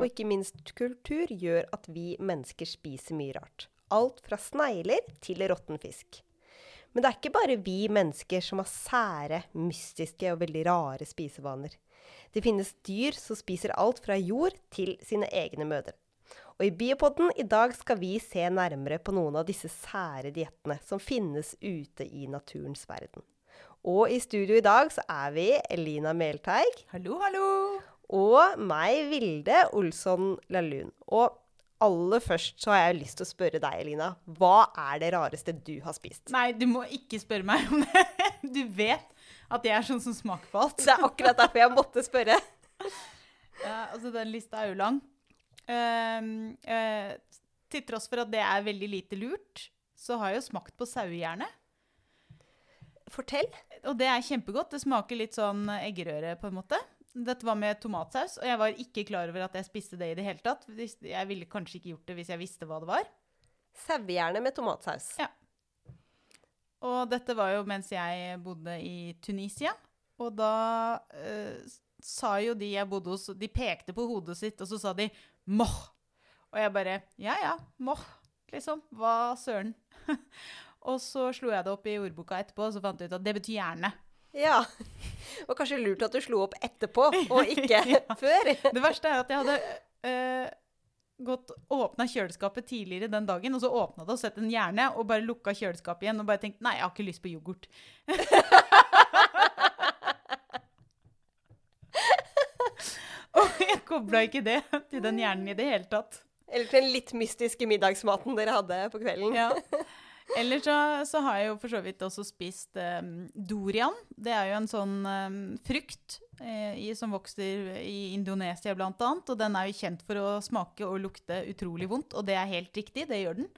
og ikke minst kultur gjør at vi mennesker spiser mye rart. Alt fra snegler til råtten fisk. Men det er ikke bare vi mennesker som har sære, mystiske og veldig rare spisevaner. Det finnes dyr som spiser alt fra jord til sine egne mødre. Og i Biopodden i dag skal vi se nærmere på noen av disse sære diettene som finnes ute i naturens verden. Og i studio i dag så er vi Elina Melteig. Hallo, hallo. Og meg, Vilde Olsson Lahlun. Og aller først så har jeg lyst til å spørre deg, Elina. Hva er det rareste du har spist? Nei, du må ikke spørre meg om det. Du vet at jeg er sånn som smaker på alt. Det er akkurat derfor jeg måtte spørre. Ja, altså, den lista er jo lang. Uh, uh, til tross for at det er veldig lite lurt, så har jeg jo smakt på sauehjerne. Fortell. Og det er kjempegodt. Det smaker litt sånn eggerøre, på en måte. Dette var med tomatsaus, og jeg var ikke klar over at jeg spiste det i det hele tatt. Jeg ville kanskje ikke gjort det hvis jeg visste hva det var. Sauehjerne med tomatsaus. Ja. Og dette var jo mens jeg bodde i Tunisia. Og da eh, sa jo de jeg bodde hos De pekte på hodet sitt, og så sa de 'moh'. Og jeg bare Ja ja, moh. Liksom. Hva søren? og så slo jeg det opp i ordboka etterpå, og så fant jeg ut at det betyr hjerne. Ja. Og kanskje lurt at du slo opp etterpå, og ikke ja. før. det verste er at jeg hadde øh, gått åpna kjøleskapet tidligere den dagen, og så åpna det og sett en hjerne, og bare lukka kjøleskapet igjen og bare tenkt nei, jeg har ikke lyst på yoghurt. og jeg kobla ikke det til den hjernen i det hele tatt. Eller til den litt mystiske middagsmaten dere hadde på kvelden. Ja. Eller så, så, har jeg jo for så vidt også spist um, dorian. Det er jo en sånn um, frukt eh, i, som vokser i Indonesia bl.a. Og den er jo kjent for å smake og lukte utrolig vondt, og det er helt riktig. Det gjør den.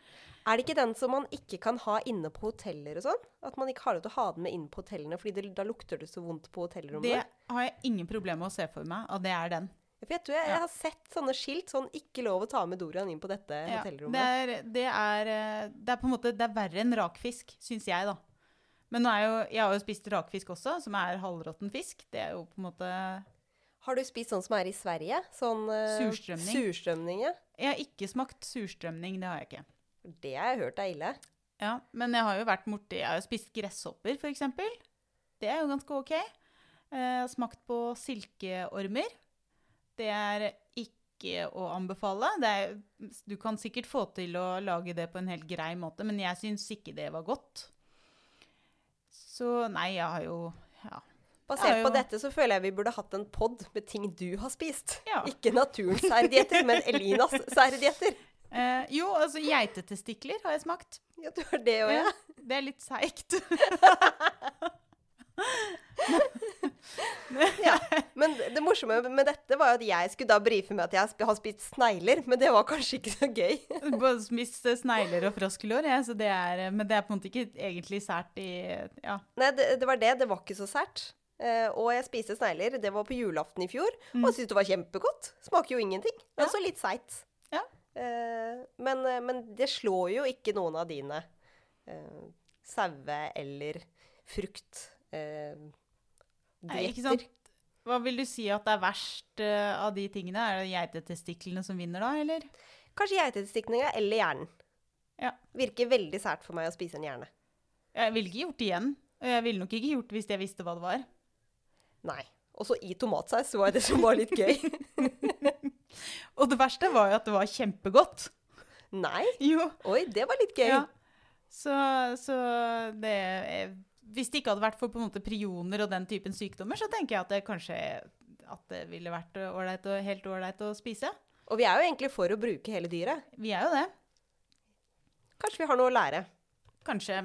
Er det ikke den som man ikke kan ha inne på hoteller og sånn? At man ikke har lov til å ha den med inn på hotellene, fordi da lukter det så vondt på hotellrommet? Det har jeg ingen problemer med å se for meg, og det er den. For jeg tror jeg, jeg, har sett sånne skilt sånn 'ikke lov å ta med Dorian inn på dette ja, hotellrommet'. Det er, det, er, eh, det er, på en måte det er verre enn rakfisk, syns jeg, da. Men nå er jo, jeg har jo spist rakfisk også, som er halvråtten fisk. Det er jo på en måte Har du spist sånn som er i Sverige? Sånn uh, surstrømning. surstrømning ja. Jeg har ikke smakt surstrømning, det har jeg ikke. Det har jeg hørt er ille. Ja, men jeg har jo vært borti Jeg har jo spist gresshopper, f.eks. Det er jo ganske OK. Eh, jeg har smakt på silkeormer. Det er ikke å anbefale. Er, du kan sikkert få til å lage det på en helt grei måte, men jeg syns ikke det var godt. Så nei, jeg har jo ja. Basert jo... på dette så føler jeg vi burde hatt en pod med ting du har spist. Ja. Ikke naturens særdietter, men Elinas særdietter. Eh, jo, altså geitetestikler har jeg smakt. Ja, du har det òg, ja. Det er litt seigt. ja. Men det morsomme med dette var at jeg skulle da brife med at jeg har spist snegler, men det var kanskje ikke så gøy. Både spist snegler og froskelår, ja, så det er, men det er på en måte ikke egentlig sært i ja. Nei, det, det, var det. Det var ikke så sært. Uh, og jeg spiste snegler. Det var på julaften i fjor, mm. og syntes det var kjempegodt. Smaker jo ingenting. Det er også litt seigt. Ja. Men, men, det slår jo ikke noen av dine uh, saue- eller frukt Nei, ikke sant? Hva vil du si at det er verst uh, av de tingene? Er det geitetestiklene som vinner da, eller? Kanskje geitetestiklene eller hjernen. Ja. Virker veldig sært for meg å spise en hjerne. Jeg ville ikke gjort det igjen. Og jeg ville nok ikke gjort det hvis jeg visste hva det var. Nei. Også i tomatsaus var det som var litt gøy. og det verste var jo at det var kjempegodt. Nei? Jo. Oi, det var litt gøy. Ja. Så, så det hvis det ikke hadde vært for på en måte prioner og den typen sykdommer, så tenker jeg at det kanskje at det ville vært ålreit og helt ålreit å spise. Og vi er jo egentlig for å bruke hele dyret. Vi er jo det. Kanskje vi har noe å lære. Kanskje.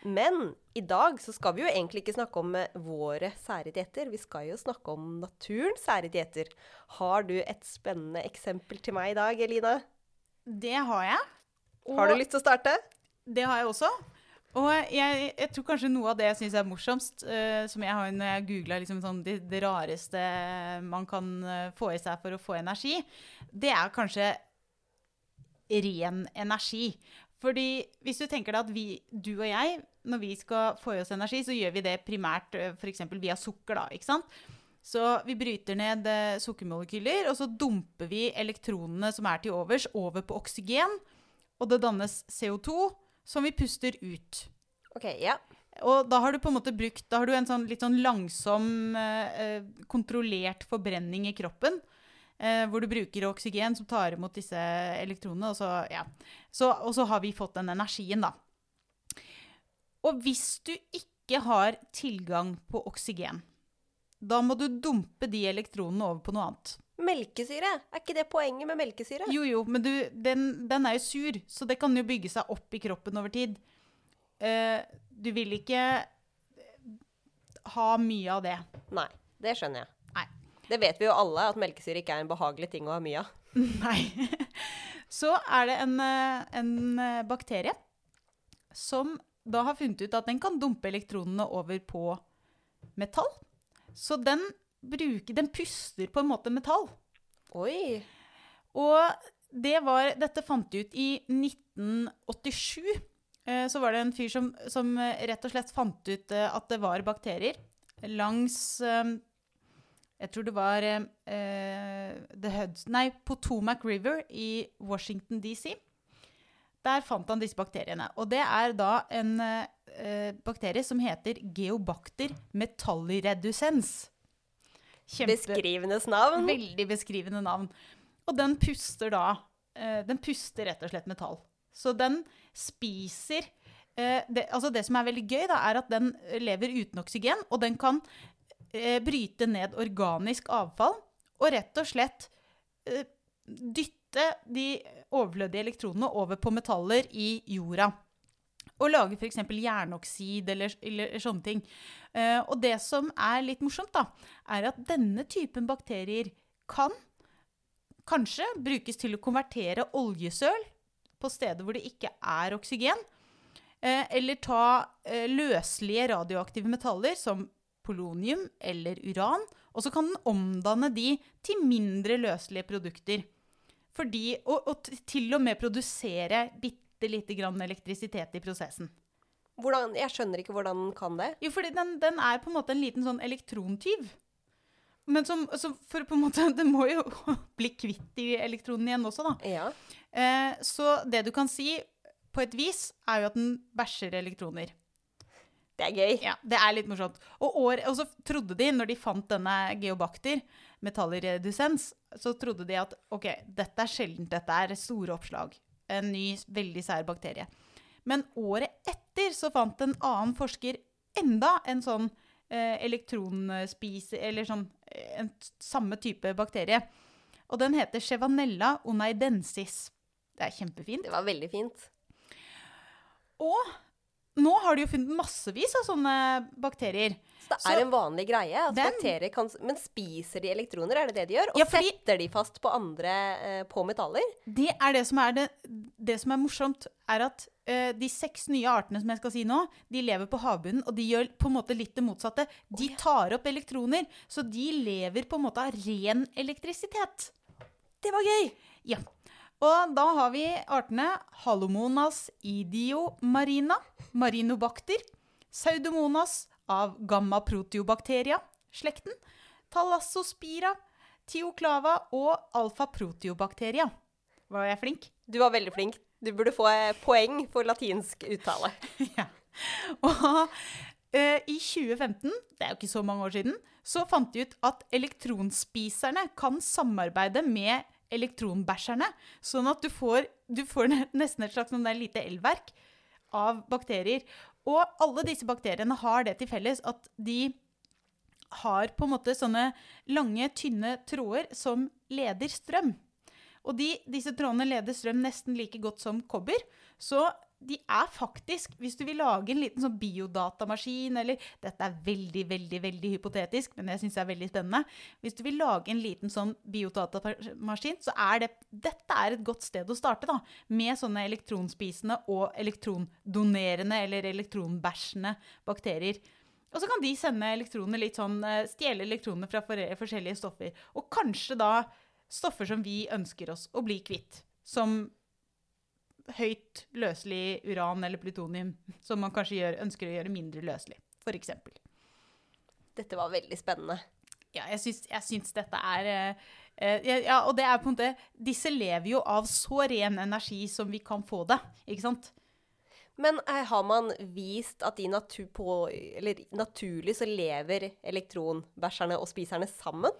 Men i dag så skal vi jo egentlig ikke snakke om eh, våre sære dietter. Vi skal jo snakke om naturens sære dietter. Har du et spennende eksempel til meg i dag, Elina? Det har jeg. Og har du lyst til å starte? Det har jeg også. Og jeg, jeg, tror kanskje noe av det jeg syns er morsomst, uh, som jeg har når jeg googla liksom sånn det, det, rareste man kan uh, få i seg for å få energi, det er kanskje ren energi. Fordi hvis du tenker deg at vi, du og jeg, når vi skal få i oss energi, så gjør vi det primært eh, f.eks. via sukker, da. ikke sant? Så vi bryter ned eh, sukkermolekyler, og så dumper vi elektronene som er til overs, over på oksygen. Og det dannes CO2, som vi puster ut. OK, ja. Og da har du på en måte brukt Da har du en sånn litt sånn langsom, eh, eh, kontrollert forbrenning i kroppen. Eh, hvor du bruker oksygen som tar imot disse elektronene. Og så, ja. så, og så har vi fått den energien, da. Og hvis du ikke har tilgang på oksygen, da må du dumpe de elektronene over på noe annet. Melkesyre. Er ikke det poenget med melkesyre? Jo, jo, men du, den, den er jo sur, så det kan jo bygge seg opp i kroppen over tid. Uh, du vil ikke ha mye av det. Nei, det skjønner jeg. Nei. Det vet vi jo alle, at melkesyre ikke er en behagelig ting å ha mye av. Nei. Så er det en, eh, en eh, bakterie som da har funnet ut at den kan dumpe elektronene over på metall. Så den, bruker, den puster på en måte metall. Oi. Og det var, dette fant de ut i 1987. Eh, Så var det en fyr som, som eh, rett og slett fant ut eh, at det var bakterier langs Jeg tror det var The Hudson, nei, Potomac River i Washington DC. Der fant han disse bakteriene. Og det er da en bakterie som heter Geobacter metalliredusens. Kjempe- Beskrivendes navn. Veldig beskrivende navn. Og den puster da eh, Den puster rett og slett metall. Så den spiser eh, det, Altså det som er veldig gøy, da, er at den lever uten oksygen, og den kan eh, bryte ned organisk avfall og rett og slett eh, dytte de overflødige elektronene over på metaller i jorda. Og lage f.eks. jernoksid eller, eller sånne ting. Eh, og det som er litt morsomt, da, er at denne typen bakterier kan kanskje brukes til å konvertere oljesøl på steder hvor det ikke er oksygen. Eh, eller ta eh, løselige radioaktive metaller som polonium eller uran, og så kan den omdanne de til mindre løselige produkter. Fordi, og, og til og med produsere bitte lite grann elektrisitet i prosessen. Hvordan, jeg skjønner ikke hvordan den kan det. Jo, fordi den, den er på en måte en liten sånn elektrontyv. Men som, som for på en måte, den må jo bli kvitt de elektronene igjen også, da. Ja. Eh, så det du kan si på et vis, er jo at den bæsjer elektroner. Det er gøy. Ja, Det er litt morsomt. Og, år, og så trodde de, når de fant denne geobakter, metalliredusens, så trodde de at ok, dette er sjeldent, dette er store oppslag. En ny, veldig sær bakterie. Men året etter så fant en annen forsker enda en sånn eh, elektronspise, eller sånn eh, en samme type bakterie. Og den heter Chevanella oneidensis. Det er kjempefint. Det var veldig fint. Og nå har de jo funnet massevis av sånne bakterier. Så det Så er en vanlig greie at den- bakterier kan Men spiser de elektroner, er det det de gjør? Og Ja, fordi- setter de fast på andre eh, på metaller? Det er det som er, det, det som er morsomt, er at eh, de seks nye artene som jeg skal si nå, de lever på havbunnen, og de gjør på en måte litt det motsatte. De tar opp elektroner, så de lever på en måte av ren elektrisitet. Det var gøy! Ja. Og da har vi artene Halomonas idiomarina, marinobacter, Pseudomonas av gamma-proteobacteria, slekten, Thalassospira, tioklava og alfa-proteobacteria. Var jeg flink? Du var veldig flink. Du burde få eh, poeng for latinsk uttale. ja. Og uh, i 2015, det er jo ikke så mange år siden, så fant de ut at elektronspiserne kan samarbeide med elektronbæsjerne, sånn at du får, du får nesten et slags sånn lite elverk av bakterier. Og alle disse bakteriene har det til felles at de har på en måte sånne lange, tynne tråder som leder strøm. Og de, disse trådene leder strøm nesten like godt som kobber. Så de er faktisk, hvis du vil lage en liten sånn biodatamaskin, eller Dette er veldig, veldig veldig hypotetisk, men jeg syns det er veldig spennende. Hvis du vil lage en liten sånn biodatamaskin, så er det Dette er et godt sted å starte, da. Med sånne elektronspisende og elektrondonerende eller elektronbæsjende bakterier. Og så kan de sende elektronene litt sånn, eh, stjele elektronene fra forskjellige stoffer. Og kanskje da stoffer som vi ønsker oss å bli kvitt. Som høyt løselig uran eller plutonium, som man kanskje gjør, ønsker å gjøre mindre løselig, f.eks. Dette var veldig spennende. Ja, jeg syns, jeg syns dette er eh, eh, ja, og det er på en måte Disse lever jo av så ren energi som vi kan få det, ikke sant? Men eh, har man vist at de natu på, eller, naturlig så lever elektronbæsjerne og spiserne sammen?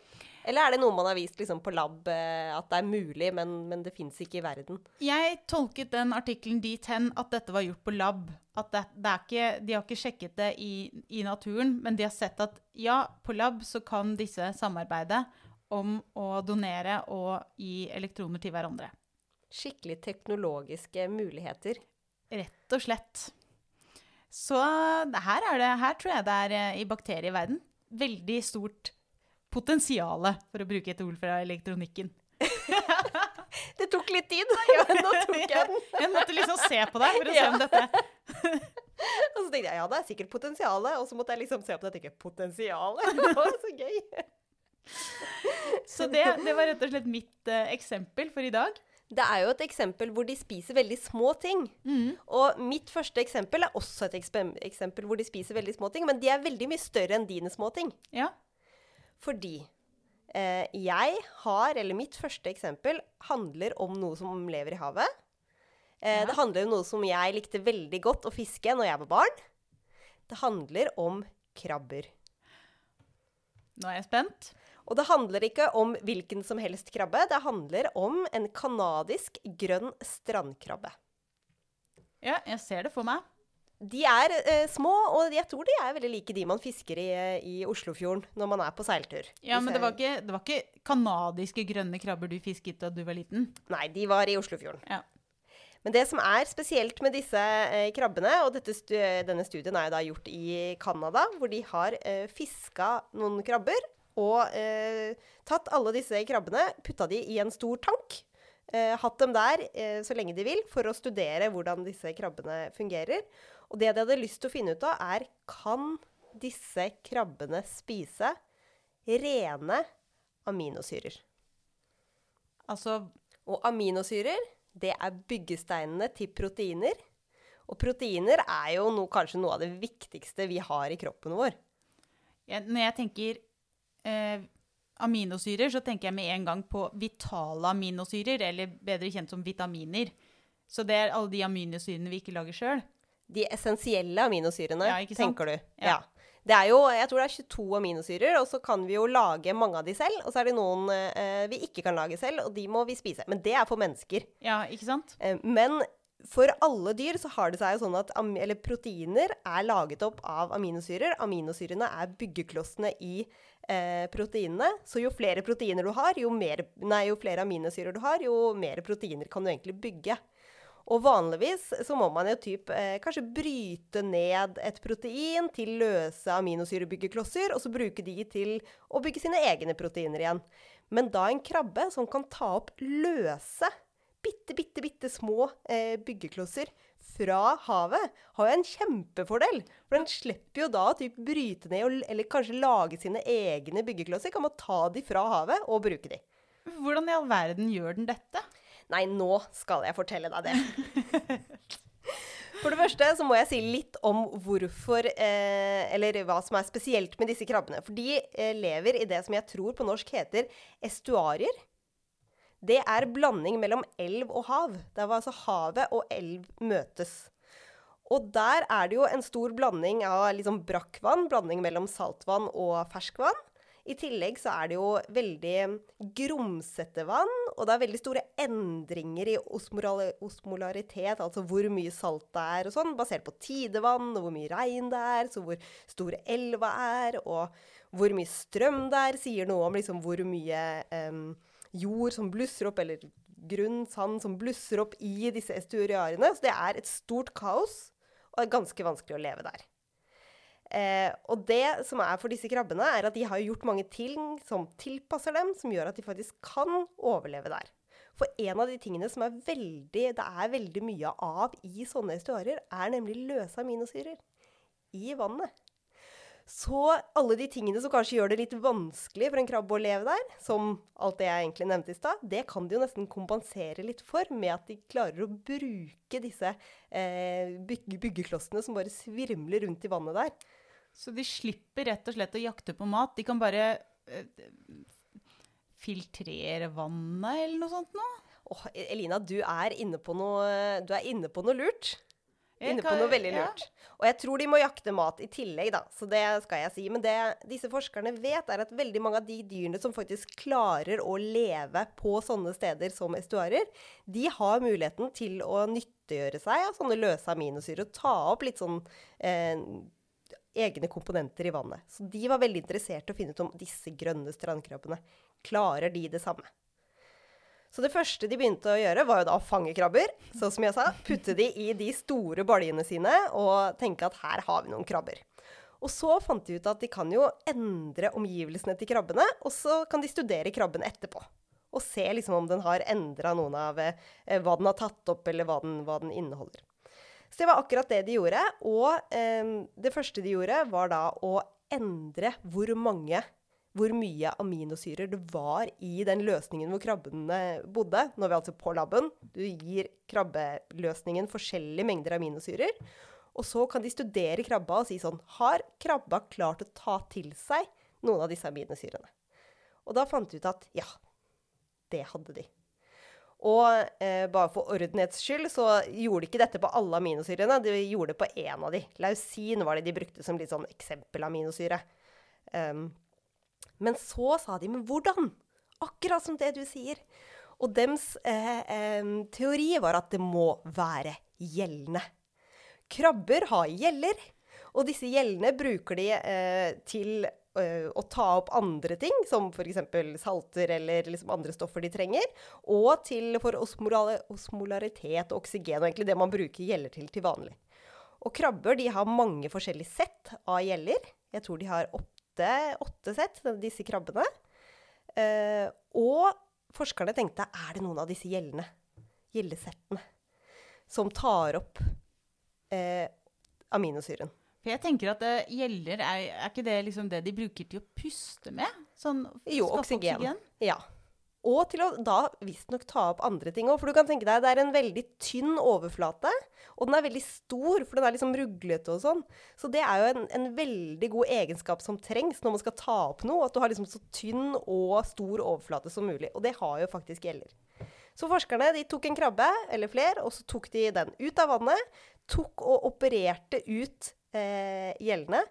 Eller er det noe man har vist liksom, på lab eh, at det er mulig, men, men det fins ikke i verden? Jeg tolket den artikkelen dit hen at dette var gjort på lab. At det, det er ikke, de har ikke sjekket det i, i naturen, men de har sett at ja, på lab så kan disse samarbeide om å donere og gi elektroner til hverandre. Skikkelig teknologiske muligheter. Rett og slett. Så her, er det, her tror jeg det er eh, i bakterieverden veldig stort potensiale, for å bruke et ord fra elektronikken. det tok litt tid, men nå tok jeg den. jeg måtte liksom se på deg for å se om dette Og så tenkte jeg ja, det er sikkert potensialet, og så måtte jeg liksom se på det og tenke potensialet. Det var så gøy. så det, det, var rett og slett mitt uh, eksempel for i dag. Det er jo et eksempel hvor de spiser veldig små ting. Mm. Og mitt første eksempel er også et eksempel hvor de spiser veldig små ting, men de er veldig mye større enn dine små ting. Ja. Fordi eh, jeg har, eller mitt første eksempel, handler om noe som lever i havet. Eh, ja. Det handler om noe som jeg likte veldig godt å fiske når jeg var barn. Det handler om krabber. Nå er jeg spent. Og det handler ikke om hvilken som helst krabbe. Det handler om en kanadisk grønn strandkrabbe. Ja, jeg ser det for meg. De er eh, små, og jeg tror de er veldig like de man fisker i, i Oslofjorden når man er på seiltur. Ja, Men det var ikke, det var ikke kanadiske grønne krabber du fisket da du var liten? Nei, de var i Oslofjorden. Ja. Men det som er spesielt med disse eh, krabbene, og stu denne studien er da gjort i Canada, hvor de har eh, fiska noen krabber og eh, tatt alle disse krabbene, putta de i en stor tank. Eh, hatt dem der eh, så lenge de vil for å studere hvordan disse krabbene fungerer. Og det de hadde lyst til å finne ut av, er kan disse krabbene spise rene aminosyrer? Altså Og aminosyrer, det er byggesteinene til proteiner. Og proteiner er jo no, kanskje noe av det viktigste vi har i kroppen vår. Ja, når jeg tenker eh, aminosyrer, så tenker jeg med en gang på vitale aminosyrer, eller bedre kjent som vitaminer. Så det er alle de aminosyrene vi ikke lager sjøl de essensielle aminosyrene, ja, tenker du. Ja. ja. Det er jo, jeg tror det er 22 aminosyrer, og så kan vi jo lage mange av de selv. Og så er det noen eh, vi ikke kan lage selv, og de må vi spise. Men det er for mennesker. Ja, ikke sant? Eh, men for alle dyr så har det seg jo sånn at proteiner er laget opp av aminosyrer. Aminosyrene er byggeklossene i eh, proteinene. Så jo flere proteiner du har, jo, mer, nei, jo flere aminosyrer du har, jo mer proteiner kan du egentlig bygge. Og vanligvis så må man jo typ eh, kanskje bryte ned et protein til løse aminosyrebyggeklosser, og så bruke de til å bygge sine egne proteiner igjen. Men da en krabbe som kan ta opp løse, bitte, bitte, bitte små eh, byggeklosser fra havet, har jo en kjempefordel. For den slipper jo da å typ bryte ned eller kanskje lage sine egne byggeklosser. Kan man ta de fra havet og bruke de. Hvordan i all verden gjør den dette? Nei, nå skal jeg fortelle deg det. For det første så må jeg si litt om hvorfor eh, Eller hva som er spesielt med disse krabbene. For de eh, lever i det som jeg tror på norsk heter estuarier. Det er blanding mellom elv og hav. Der hvor altså havet og elv møtes. Og der er det jo en stor blanding av liksom brakkvann, blanding mellom saltvann og ferskvann. I tillegg så er det jo veldig grumsete vann, og det er veldig store endringer i osmolaritet, altså hvor mye salt det er og sånn, basert på tidevann og hvor mye regn det er, så hvor stor elva er, og hvor mye strøm det er, sier noe om liksom hvor mye um, jord som blusser opp, eller grunn, sand som blusser opp i disse estuariarene. Så det er et stort kaos, og det er ganske vanskelig å leve der. Eh, og det som er for disse krabbene, er at de har gjort mange ting som tilpasser dem, som gjør at de faktisk kan overleve der. For en av de tingene som er veldig, det er veldig mye av i sånne estuarier, er nemlig løse aminosyrer i vannet. Så alle de tingene som kanskje gjør det litt vanskelig for en krabbe å leve der, som alt det jeg egentlig nevnte i stad, det kan de jo nesten kompensere litt for med at de klarer å bruke disse eh, byggeklossene som bare svirmler rundt i vannet der. Så de slipper rett og slett å jakte på mat. De kan bare eh, filtrere vannet, eller noe sånt noe? Oh, Elina, du er inne på noe, du inne på noe lurt. Jeg Inne på noe veldig ja. lurt. Og jeg tror de må jakte mat i tillegg, da. Så det skal jeg si. Men det disse forskerne vet, er at veldig mange av de dyrene som faktisk klarer å leve på sånne steder som estuarer, de har muligheten til å nyttiggjøre seg av sånne løse aminosyrer og ta opp litt sånn eh, egne komponenter i vannet. Så de var veldig interessert i å finne ut om disse grønne strandkrabbene klarer de det samme. Så det første de begynte å gjøre, var jo da å fange krabber. Så som jeg sa. Putte de i de store baljene sine og tenke at her har vi noen krabber. Og så fant de ut at de kan jo endre omgivelsene til krabbene, og så kan de studere krabben etterpå. Og se liksom om den har endra noen av eh, hva den har tatt opp, eller hva den, hva den inneholder. Så det var akkurat det de gjorde. Og eh, det første de gjorde, var da å endre hvor mange hvor mye aminosyrer det var i den løsningen hvor krabbene bodde. Nå er vi altså på laben. Du gir krabbeløsningen forskjellige mengder aminosyrer. Og så kan de studere krabba og si sånn Har krabba klart å ta til seg noen av disse aminosyrene? Og da fant de ut at ja, det hadde de. Og eh, bare for ordenhets skyld så gjorde de ikke dette på alle aminosyrene. De gjorde det på én av de. Lausin var det de brukte som litt sånn eksempelaminosyre. Um, men så sa de, men hvordan? Akkurat som det du sier. Og dems eh, eh, teori var at det må være gjeldende. Krabber har gjeller, og disse gjellene bruker de eh, til å ta opp andre ting, som f.eks. salter eller liksom andre stoffer de trenger, og til for osmolaritet og oksygen, og egentlig det man bruker gjeller til til vanlig. Og krabber de har mange forskjellige sett av gjeller. Jeg tror de har åtte, åtte sett, disse krabbene. Eh, og forskerne tenkte er det noen av disse gjellene, gjellesettene, som tar opp eh, aminosyren? For jeg tenker at eh, gjeller, er, er ikke det liksom det de bruker til å puste med? Sånn Jo, oksygen. oksygen. Ja. Og til å da visstnok ta opp andre ting òg. For du kan tenke deg det er en veldig tynn overflate, og den er veldig stor, for den er liksom ruglete og sånn. Så det er jo en, en veldig god egenskap som trengs når man skal ta opp noe. At du har liksom så tynn og stor overflate som mulig. Og det har jo faktisk gjeller. Så forskerne de tok en krabbe, eller flere, og så tok de den ut av vannet. Tok og opererte ut eh, gjeldende.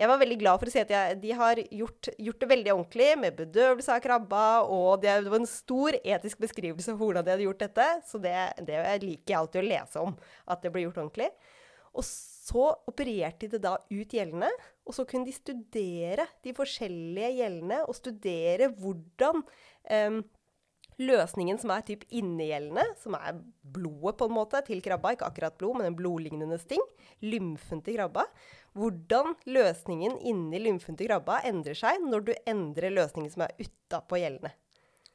Jeg var veldig glad for å si at jeg, de har gjort, gjort, det veldig ordentlig, med bedøvelse av krabba, og det, var en stor etisk beskrivelse for hvordan de hadde gjort dette. Så det, det liker jeg alltid å lese om, at det ble gjort ordentlig. Og så opererte de det da ut gjellene, og så kunne de studere de forskjellige gjellene, og studere hvordan eh, løsningen som er typ innegjeldende, som er blodet på en måte til krabba, ikke akkurat blod, men en blodlignende sting, lymfen til krabba, hvordan løsningen inni lymfen til krabba endrer seg når du endrer løsningen som er utapå gjellene.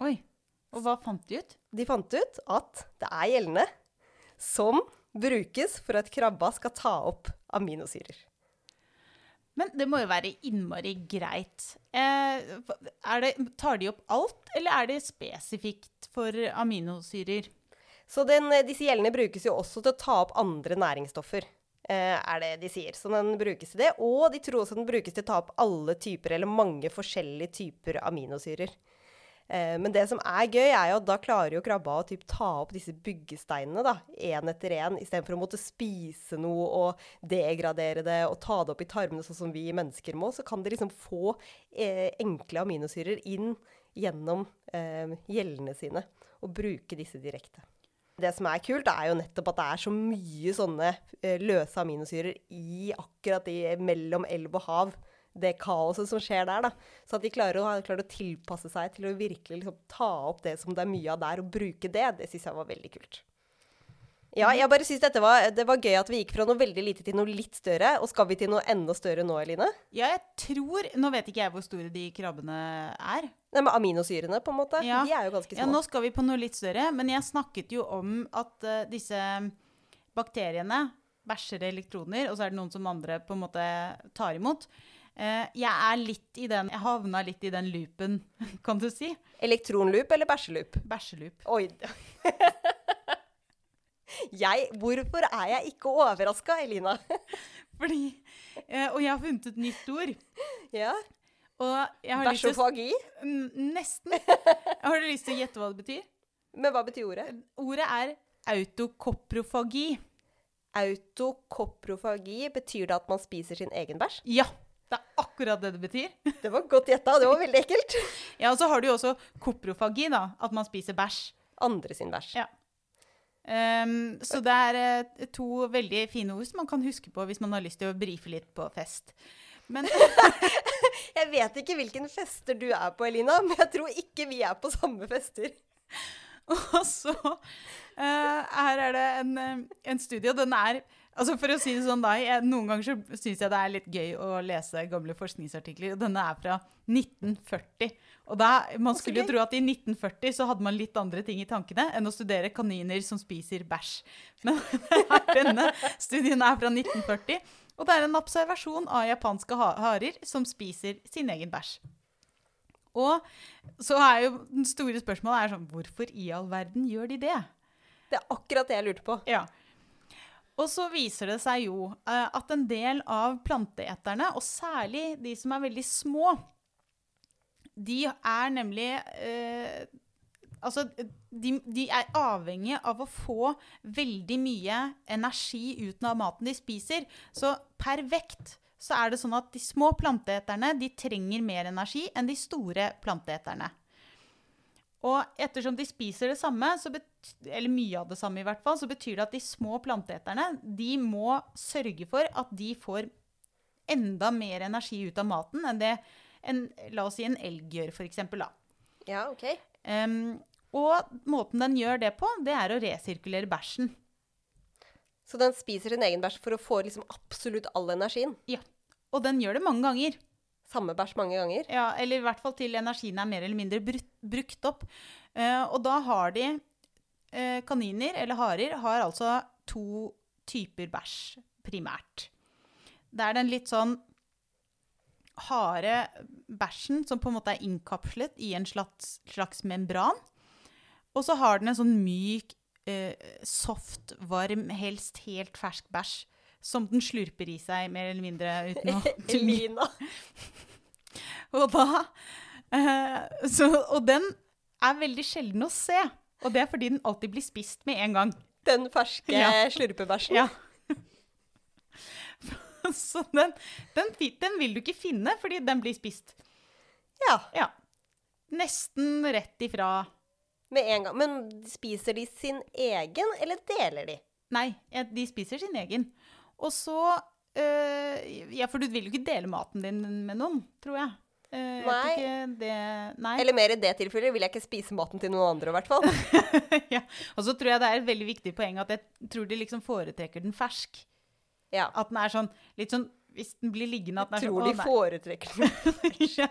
Oi. Og hva fant de ut? De fant ut at det er gjellene som brukes for at krabba skal ta opp aminosyrer. Men det må jo være innmari greit. Eh, det, tar de opp alt, eller er det spesifikt for aminosyrer? Så den, disse gjellene brukes jo også til å ta opp andre næringsstoffer. Eh, er det de sier. Så den brukes til det. Og de tror også den brukes til å ta opp alle typer, eller mange forskjellige typer aminosyrer. Eh, men det som er gøy, er jo at da klarer jo krabba å typ ta opp disse byggesteinene da, én etter én, istedenfor å måtte spise noe og degradere det og ta det opp i tarmene, sånn som vi mennesker må. Så kan de liksom få eh, enkle aminosyrer inn gjennom eh, gjellene sine og bruke disse direkte. Det som er kult, er jo nettopp at det er så mye sånne eh, løse aminosyrer i akkurat i, mellom elv og hav. Det kaoset som skjer der. da. Så at de klarer å, klarer å tilpasse seg til å virkelig liksom, ta opp det som det er mye av der, og bruke det, det syns jeg var veldig kult. Ja, jeg bare synes dette var, det var gøy at vi gikk fra noe veldig lite til noe litt større. Og skal vi til noe enda større nå, Eline? Ja, jeg tror Nå vet ikke jeg hvor store de krabbene er. Nei, men Aminosyrene, på en måte. Ja. De er jo ganske små. Ja, nå skal vi på noe litt større, men jeg snakket jo om at uh, disse bakteriene bæsjer elektroner, og så er det noen som andre på en måte tar imot. Eh, jeg er litt i den Jeg havna litt i den loopen, kan du si. Elektronloop eller bæsjeloop? Bæsjeloop. Oi. jeg, hvorfor er jeg ikke overraska, Elina? Fordi eh, Og jeg har funnet et nytt ord. ja. Og Bæsjofagi? Nesten. Har du lyst til å gjette hva det betyr? Men hva betyr ordet? Ordet er autokoprofagi. Autokoprofagi, betyr det at man spiser sin egen bæsj? Ja, det er akkurat det det betyr. Det var godt gjetta, det var veldig ekkelt. Ja, Og så har du jo også koprofagi, da. At man spiser bæsj. Andre sin bæsj. Ja. Um, så det er eh, to veldig fine ord som man kan huske på hvis man har lyst til å brife litt på fest. Men Jeg vet ikke hvilken fester du er på, Elina, men jeg tror ikke vi er på samme fester. Og så uh, her er det en, eh, en studie, og den er Altså For å si det sånn, da, jeg, Noen ganger så syns jeg det er litt gøy å lese gamle forskningsartikler. og Denne er fra 1940. Og da, Man skulle jo tro at i 1940 så hadde man litt andre ting i tankene enn å studere kaniner som spiser bæsj. Men denne studien er fra 1940, og det er en observasjon av japanske harer som spiser sin egen bæsj. Og så er jo den store spørsmålet er sånn Hvorfor i all verden gjør de det? Det er akkurat det jeg lurte på. Ja. Og så viser det seg jo eh, at en del av planteeterne, og særlig de som er veldig små, de er nemlig eh, Altså, de, de er avhengige av å få veldig mye energi ut av maten de spiser. Så per vekt så er det sånn at de små planteeterne de trenger mer energi enn de store planteeterne. Og ettersom de spiser det samme, så bet eller mye av det samme i hvert fall, så betyr det at de små planteeterne de må sørge for at de får enda mer energi ut av maten enn det en, la oss si en elg gjør, f.eks. da. Ja, ok. um, og måten den gjør det på, det er å resirkulere bæsjen. Så den spiser sin egen bæsj for å få liksom absolutt all energien. Ja. Og den gjør det mange ganger. Samme bæsj mange ganger. Ja, eller i hvert fall til energien er mer eller mindre brukt opp. Uh, og da har de Kaniner, eller harer, har altså to typer bæsj primært. Det er den litt sånn harde bæsjen som på en måte er innkapslet i en slags, slags membran. Og så har den en sånn myk, eh, soft, varm, helst helt fersk bæsj. Som den slurper i seg, mer eller mindre uten å. Elina. Og da eh, så, Og den er veldig sjelden å se. Og det er fordi den alltid blir spist med en gang. Den ferske Ja. slurpebæsjen. Ja. så den, den, den vil du ikke finne, fordi den blir spist. Ja, Ja. Nesten rett ifra med en gang. Men spiser de sin egen, eller deler de? Nei, de spiser sin egen. Og så øh, Ja, for du vil jo ikke dele maten din med noen, tror jeg. Jeg tror Nei. det, nei. Eller mer i det tilfellet vil jeg ikke spise maten til noen andre, i hvert fall. ja. Og så tror jeg det er et veldig viktig poeng at jeg tror de liksom foretrekker den fersk. Ja. At den er sånn litt sånn Hvis den blir liggende at den er Tror sånn de tror de foretrekker den. ja.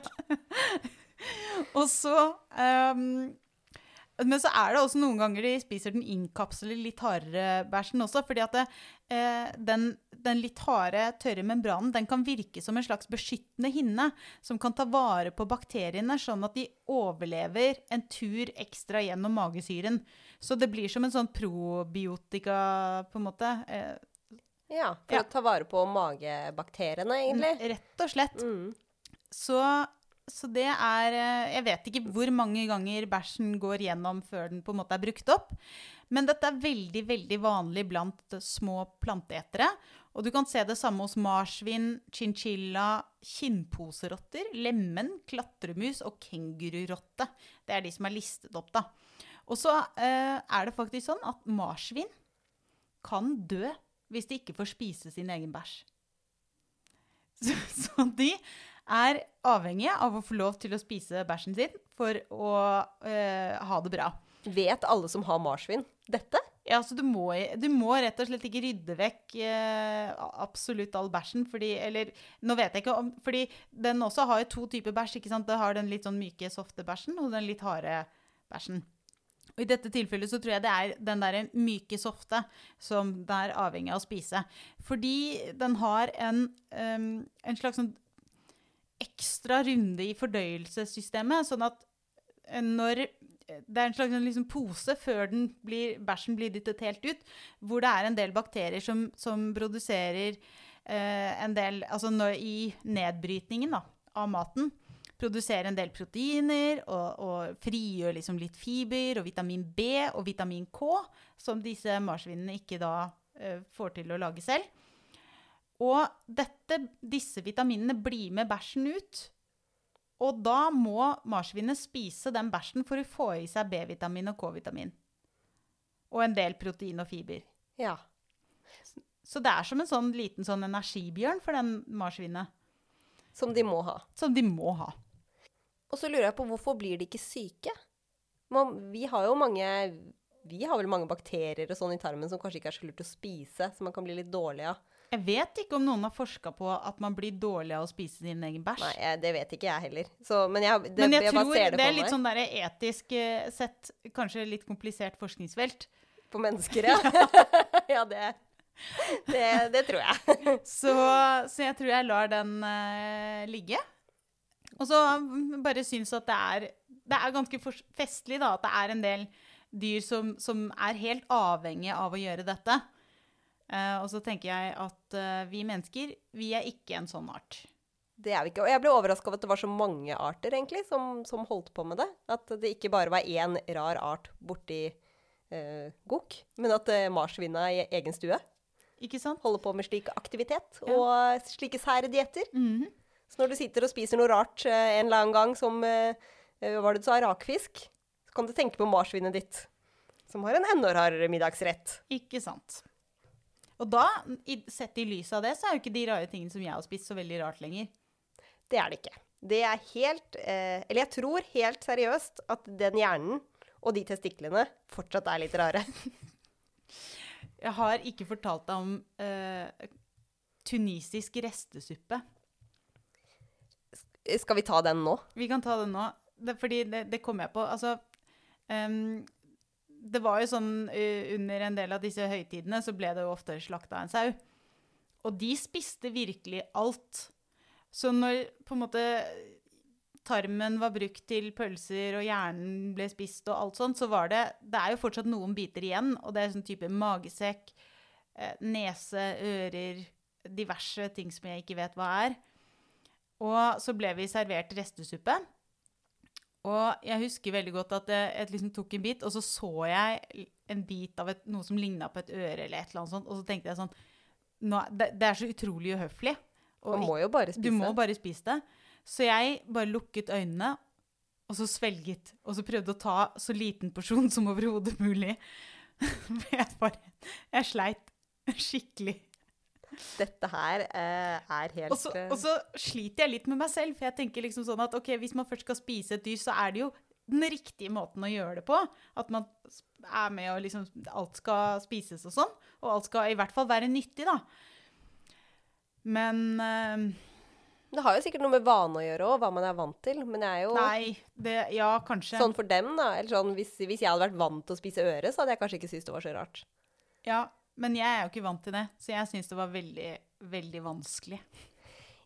Og så ehm, Men så er det også noen ganger de spiser den innkapsler litt hardere bæsjen også. fordi at det, eh, den, den litt harde, tørre membranen den kan virke som en slags beskyttende hinne som kan ta vare på bakteriene, sånn at de overlever en tur ekstra gjennom magesyren. Så det blir som en sånn probiotika, på en måte. Eh, Ja, for Ja. å ta vare på magebakteriene, egentlig. rett og slett. Mm. Så, så det er eh, Jeg vet ikke hvor mange ganger bæsjen går gjennom før den på en måte er brukt opp. Men dette er veldig veldig vanlig blant små planteetere. Og du kan se det samme hos marsvin, chinchilla, kinnposerotter, lemen, klatremus og kengururotte. Det er de som er listet opp, da. Og så eh, er det faktisk sånn at marsvin kan dø hvis de ikke får spise sin egen bæsj. Så, så de er avhengige av å få lov til å spise bæsjen sin for å eh, ha det bra. Vet alle som har marsvin dette? Ja, så du må, du må rett og slett ikke rydde vekk eh, absolutt all bæsjen, fordi Eller nå vet jeg ikke om Fordi den også har jo to typer bæsj, ikke sant? Det har den litt sånn myke, softe bæsjen og den litt harde bæsjen. Og I dette tilfellet så tror jeg det er den der myke, softe som det er avhengig av å spise. Fordi den har en, um, en slags sånn ekstra runde i fordøyelsessystemet, sånn at eh, når det er en slags liksom pose før blir, bæsjen blir dyttet helt ut, hvor det er en del bakterier som, som produserer eh, en del Altså når, i nedbrytningen da, av maten, produserer en del proteiner og, og frigjør liksom litt fiber og vitamin B og vitamin K, som disse marsvinene ikke da eh, får til å lage selv. Og dette, disse vitaminene blir med bæsjen ut. Og da må marsvinet spise den bæsjen for å få i seg B-vitamin og K-vitamin. Og en del protein og fiber. Ja. Så det er som en sånn liten sånn energibjørn for den marsvinet. Som de må ha. Som de må ha. Og så lurer jeg på hvorfor blir de ikke syke? Man, vi har jo mange Vi har vel mange bakterier og sånn i tarmen som kanskje ikke er så lurt å spise, som man kan bli litt dårlig av. Jeg vet ikke om noen har forska på at man blir dårlig av å spise sin egen bæsj. Nei, jeg, det vet ikke jeg heller. Så, men jeg, det, Men jeg, jeg tror det, det er litt sånn der etisk eh, sett kanskje litt komplisert forskningsfelt. På mennesker, ja. ja, det, det, det tror jeg. Så, så jeg tror jeg lar den uh, ligge. Og så mm, bare syns at det er, det er ganske festlig da, at det er en del dyr som, som er helt avhengige av å gjøre dette. Eh, og så tenker jeg at uh, vi mennesker, vi er ikke en sånn art. Det er vi ikke. Og jeg ble overraska over at det var så mange arter egentlig som, som holdt på med det. At det ikke bare var én rar art borti uh, gokk, men at eh, er i egen stue Ikke sant? holder på med slik aktivitet Ja. og slike sære dietter. Mhm. Så når du sitter og spiser noe rart uh, en eller annen gang som Hva var det du sa? Rakfisk? Så kan du tenke på marsvinet ditt, som har en enda rarere middagsrett. Ikke sant. Og da, sett i lys av det, så er jo ikke de rare tingene som jeg har spist, så veldig rart lenger. Det er det ikke. Det er helt eh, Eller jeg tror helt seriøst at den hjernen og de testiklene fortsatt er litt rare. Jeg har ikke fortalt deg om eh, tunisisk restesuppe. Skal vi ta den nå? Vi kan ta den nå, det, fordi det, det kom jeg på. Altså, ehm, det var jo sånn eh, under en del av disse høytidene så ble det jo ofte slakta en sau. Og de spiste virkelig alt. Så når på en måte tarmen var brukt til pølser, og hjernen ble spist og alt sånt, så var det Det er jo fortsatt noen biter igjen, og det er sånn type magesekk, eh, nese, ører, diverse ting som jeg ikke vet hva er. Og så ble vi servert restesuppe. Og jeg husker veldig godt at jeg, jeg liksom tok en bit, og så så jeg en bit av et, noe som ligna på et øre, eller et eller annet sånt, og så tenkte jeg sånn nå, det, det er så utrolig uhøflig. Og Man må jo bare du spise. må bare spise det. Så jeg bare lukket øynene, og så svelget. Og så prøvde å ta så liten porsjon som overhodet mulig. jeg bare Jeg sleit skikkelig. Dette her eh, er helt Og så, eh, og så sliter jeg litt med meg selv, for jeg tenker liksom sånn at ok, hvis man først skal spise et dyr, så er det jo den riktige måten å gjøre det på. At man er med og liksom Alt skal spises og sånn. Og alt skal i hvert fall være nyttig, da. Men eh, Det har jo sikkert noe med vane å gjøre òg, hva man er vant til. Men jeg er jo Nei, det Ja, kanskje. sånn for dem, da. Eller sånn, hvis, hvis jeg hadde vært vant til å spise øre, så hadde jeg kanskje ikke syntes det var så rart. Ja, men jeg er jo ikke vant til det, så jeg syns det var veldig, veldig vanskelig.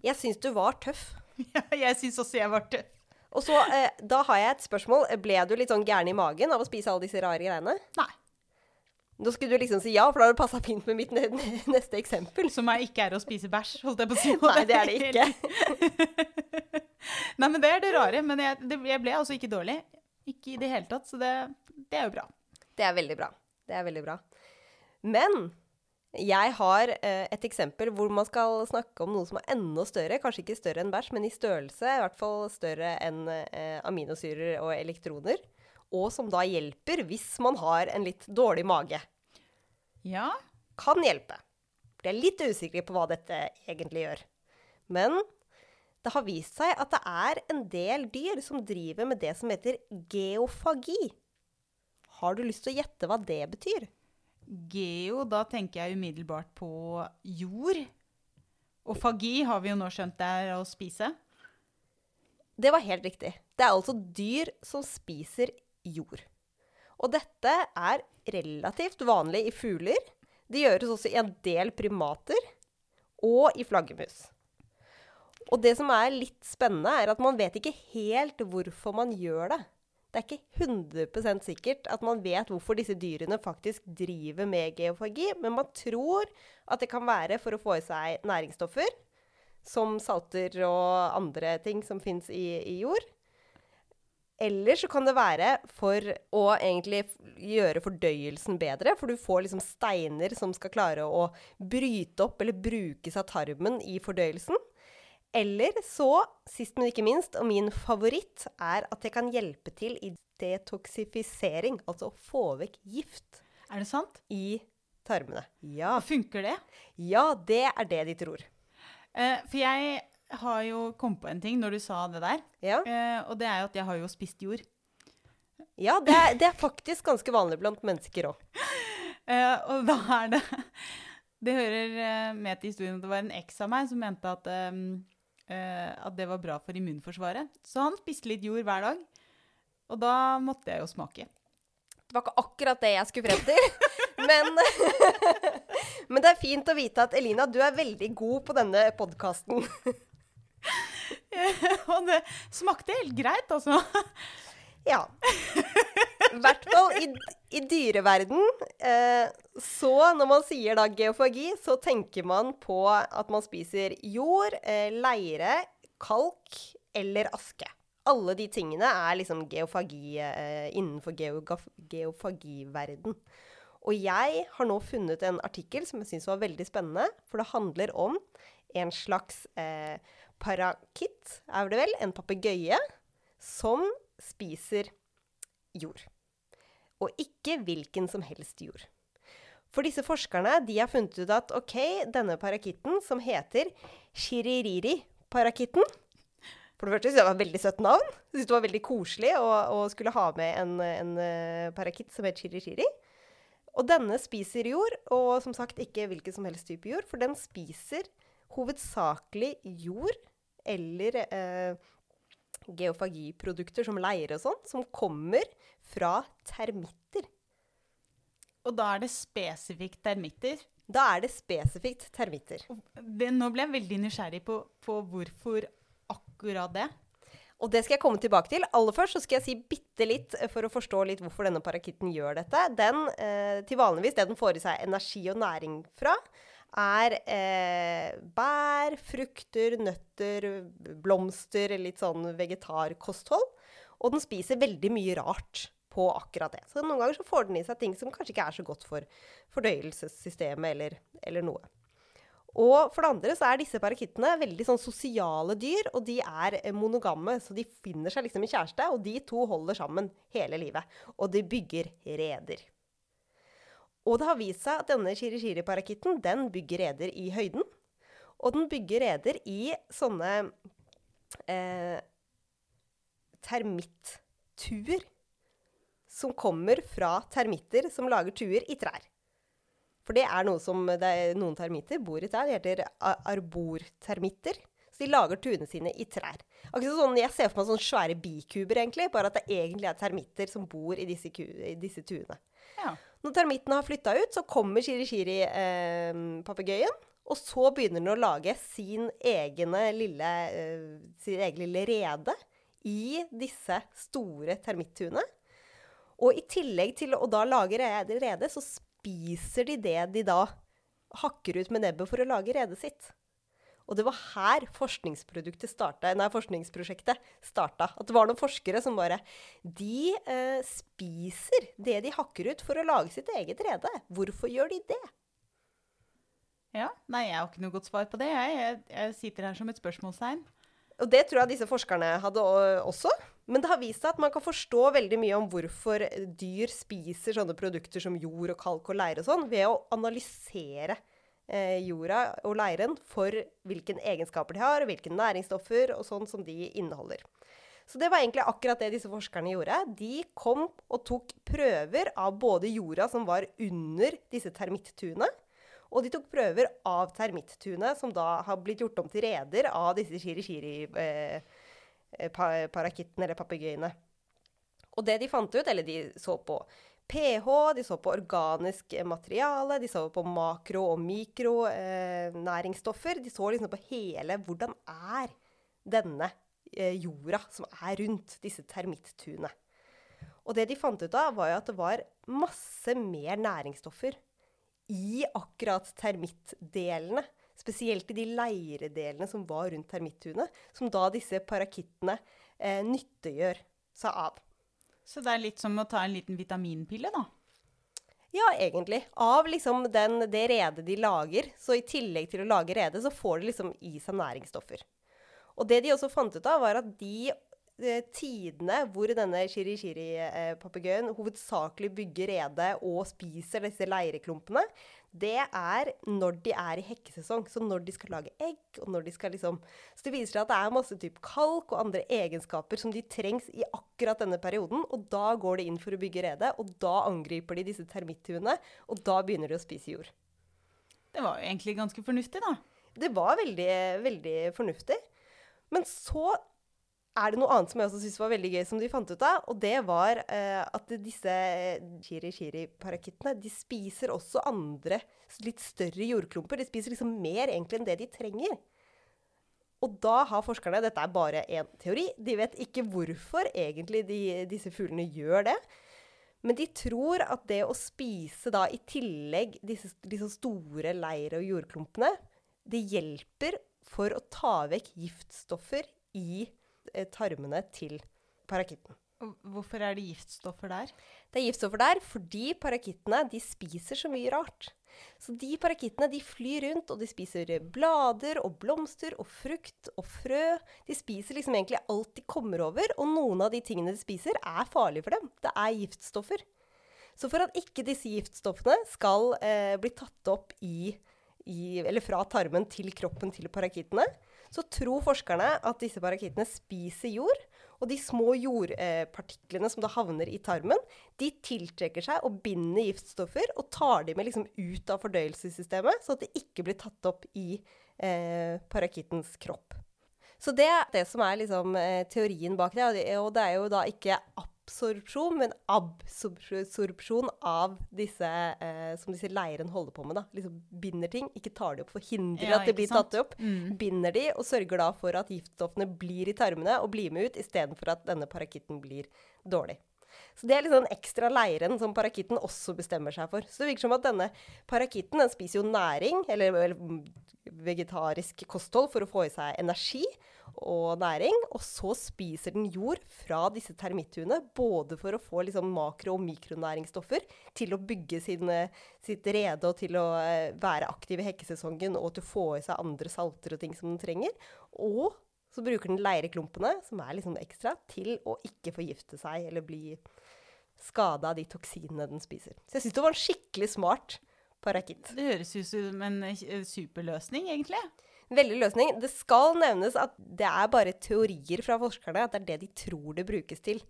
Jeg syns du var tøff. Ja, jeg syns også jeg var tøff. Og så, eh, da har jeg et spørsmål. Ble du litt sånn gæren i magen av å spise alle disse rare greiene? Nei. Da skulle du liksom si ja, for da hadde det passa fint med mitt neste eksempel. Som er ikke er å spise bæsj, holdt jeg på å si. Nei, det er det ikke. Nei, men det er det rare. Men jeg, det, jeg ble altså ikke dårlig. Ikke i det hele tatt, så det, det er jo bra. Det er veldig bra. Det er veldig bra. Men jeg har eh, et eksempel hvor man skal snakke om noe som er enda større. Kanskje ikke større enn bæsj, men i størrelse. I hvert fall større enn eh, aminosyrer og elektroner. Og som da hjelper hvis man har en litt dårlig mage. Ja. Kan hjelpe. Jeg er litt usikker på hva dette egentlig gjør. Men det har vist seg at det er en del dyr som driver med det som heter geofagi. Har du lyst til å gjette hva det betyr? Geo, da tenker jeg umiddelbart på jord. Og fagi har vi jo nå skjønt det er å spise. Det var helt riktig. Det er altså dyr som spiser jord. Og dette er relativt vanlig i fugler. Det gjøres også i en del primater og i flaggermus. Og det som er litt spennende, er at man vet ikke helt hvorfor man gjør det. Det er ikke 100 sikkert at man vet hvorfor disse dyrene faktisk driver med geofagi, men man tror at det kan være for å få i seg næringsstoffer som salter og andre ting som fins i, i jord. Eller så kan det være for å egentlig gjøre fordøyelsen bedre, for du får liksom steiner som skal klare å bryte opp eller brukes av tarmen i fordøyelsen. Eller så, sist men ikke minst, og min favoritt, er at det kan hjelpe til i detoksifisering, altså å få vekk gift Er det sant? i tarmene. Ja, Funker det? ja det er det de tror. Eh, for jeg har jo kommet på en ting når du sa det der. Ja, Eh, og det er jo at jeg har jo spist jord. ja det, er, det er faktisk ganske vanlig blant mennesker òg. Eh, og da er det Det hører eh, med til historien at det var en eks av meg som mente at, eh, at det var bra for immunforsvaret. Så han spiste litt jord hver dag. Og da måtte jeg jo smake. Det var ikke akkurat det jeg skulle frem til. Men, men det er fint å vite at Elina, du er veldig god på denne podkasten. og det smakte helt greit, altså. Ja. I hvert fall i, i dyreverden. Eh, så når man sier da geofagi, så tenker man på at man spiser jord, eh, leire, kalk eller aske. Alle de tingene er liksom geofagi eh, innenfor geofagiverden. Og jeg har nå funnet en artikkel som jeg syns var veldig spennende. For det handler om en slags eh, parakitt, er det vel? En papegøye som spiser jord. Og ikke hvilken som helst jord. For disse forskerne har funnet ut at ok, denne parakitten som heter shiririri-parakitten For det første synes jeg det var et veldig søtt navn. Jeg synes det var veldig koselig å, å skulle ha med en, en eh, parakitt som het shiririri. Og denne spiser jord, og som sagt ikke hvilken som helst type jord, for den spiser hovedsakelig jord eller eh, geofagiprodukter som leire og sånn, som kommer fra termitter. Og da er det spesifikt termitter. Da er det spesifikt termitter. Det, nå ble jeg veldig nysgjerrig på, på hvorfor akkurat det. Og det skal jeg komme tilbake til. Aller først så skal jeg si bitte litt eh, for å forstå litt hvorfor denne parakitten gjør dette. Den, eh, til vanligvis, det den får i seg energi og næring fra, er eh, bær, frukter, nøtter, blomster, litt sånn vegetarkosthold. Og den spiser veldig mye rart på akkurat det. Så noen ganger så får den i seg ting som kanskje ikke er så godt for fordøyelsessystemet eller, eller noe. Og for det andre så er disse parakittene veldig sånn sosiale dyr, og de er eh, monogamme, så de finner seg liksom en kjæreste, og de to holder sammen hele livet. Og de bygger reder. Og det har vist seg at denne shirishiri-parakitten, den bygger reder i høyden. Og den bygger reder i sånne eh, termittuer som kommer fra termitter som lager tuer i trær. For det er noe som er, noen termitter bor i trær. Det heter arbortermitter. De lager tuene sine i trær. Akkurat sånn, Jeg ser for meg sånne svære bikuber, egentlig, bare at det egentlig er termitter som bor i disse, i disse tuene. Ja. Når termittene har flytta ut, så kommer shirishiri-papegøyen. og så begynner den å lage sin, egne lille, eh, sin egen lille rede i disse store termittuene. Og i tillegg til å da lage rede, så spiser de det de da hakker ut med nebbet for å lage redet sitt. Og det var her forskningsproduktet nei, forskningsprosjektet starta. At det var noen forskere som bare De eh, spiser det de hakker ut for å lage sitt eget rede. Hvorfor gjør de det? ja. Nei, jeg har ikke noe godt svar på det. Jeg, jeg, jeg sitter her som et spørsmålstegn. Og det tror jeg disse forskerne hadde også. Men det har vist seg at man kan forstå veldig mye om hvorfor dyr spiser sånne produkter som jord og kalk og leire og sånn, ved å analysere jorda og leiren for hvilke egenskaper de har, hvilke næringsstoffer og sånn som de inneholder. Så det var egentlig akkurat det disse forskerne gjorde. De kom og tok prøver av både jorda som var under disse termittuene, og de tok prøver av termittuene, som da har blitt gjort om til reder av disse shiri-shiri-parakittene, eller papegøyene. Og det de fant ut, eller de så på pH, de så på organisk materiale, de så på makro- og mikronæringsstoffer. de så liksom på hele Hvordan er denne eh, jorda som er rundt disse termittuene? Og det de fant ut av, var jo at det var masse mer næringsstoffer i akkurat termittdelene spesielt i de leiredelene som var rundt termittunet, som da disse parakittene eh, nyttegjør seg av. Så det er litt som å ta en liten vitaminpille, da? Ja, egentlig. Av liksom den, det redet de lager. Så i tillegg til å lage rede, så får de liksom i seg næringsstoffer. Og det de også fant ut av, var at de eh, tidene hvor denne shiri-shiri-papegøyen hovedsakelig bygger rede og spiser disse leireklumpene, det er når de er i hekkesesong. Så når de skal lage egg, og når de skal liksom Så det viser seg at det er masse type kalk og andre egenskaper som de trengs i akkurat denne perioden. Og da går de inn for å bygge rede, og da angriper de disse termittuene. Og da begynner de å spise jord. Det var jo egentlig ganske fornuftig, da. Det var veldig, veldig fornuftig. Men så er det noe annet som jeg også syntes var veldig gøy, som de fant ut av. Og det var eh, at disse chiri-chiri-parakittene de spiser også andre litt større jordklumper. De spiser liksom mer egentlig enn det de trenger. Og da har forskerne Dette er bare én teori. De vet ikke hvorfor egentlig de, disse fuglene gjør det. Men de tror at det å spise da i tillegg disse, disse store leir- og jordklumpene, det hjelper for å ta vekk giftstoffer i eh, tarmene til parakitten. Hvorfor er det giftstoffer der? Det er giftstoffer der fordi parakittene de spiser så mye rart. Så de parakittene de flyr rundt, og de spiser blader og blomster og frukt og frø. De spiser liksom egentlig alt de kommer over, og noen av de tingene de spiser, er farlige for dem. Det er giftstoffer. Så for at ikke disse giftstoffene skal eh, bli tatt opp i, i, eller fra tarmen til kroppen til parakittene, så tror forskerne at disse parakittene spiser jord. Og de små jordpartiklene som da havner i tarmen, de tiltrekker seg og binder giftstoffer og tar de med liksom ut av fordøyelsessystemet, så at det ikke blir tatt opp i eh, parakittens kropp. Så det er det som er liksom, eh, teorien bak det. Og det- er jo da ikke absorpsjon, men absorpsjon av disse eh, som disse leirene holder på med. da. Liksom Binder ting, ikke tar de opp, forhindrer Ja, at det blir sant? tatt opp. Mm. Binder de og sørger da for at giftstoffene blir i tarmene og blir med ut, istedenfor at denne parakitten blir dårlig. Så det er liksom den ekstra leiren som parakitten også bestemmer seg for. Så det virker som at denne parakitten den spiser jo næring, eller, eller vegetarisk kosthold, for å få i seg energi og næring. Og så spiser den jord fra disse termitthuene, både for å få liksom makro- og mikronæringsstoffer til å bygge sin, sitt rede og til å eh, være aktiv i hekkesesongen og til å få i seg andre salter og ting som den trenger. Og så bruker den leireklumpene, som er liksom ekstra, til å ikke forgifte seg eller bli skada av de toksinene den spiser. Så jeg syns det var en skikkelig smart parakitt. Det høres ut som en eh, superløsning, egentlig. Veldig løsning. Det skal nevnes at det er bare teorier fra forskerne, at det er det de tror det brukes til.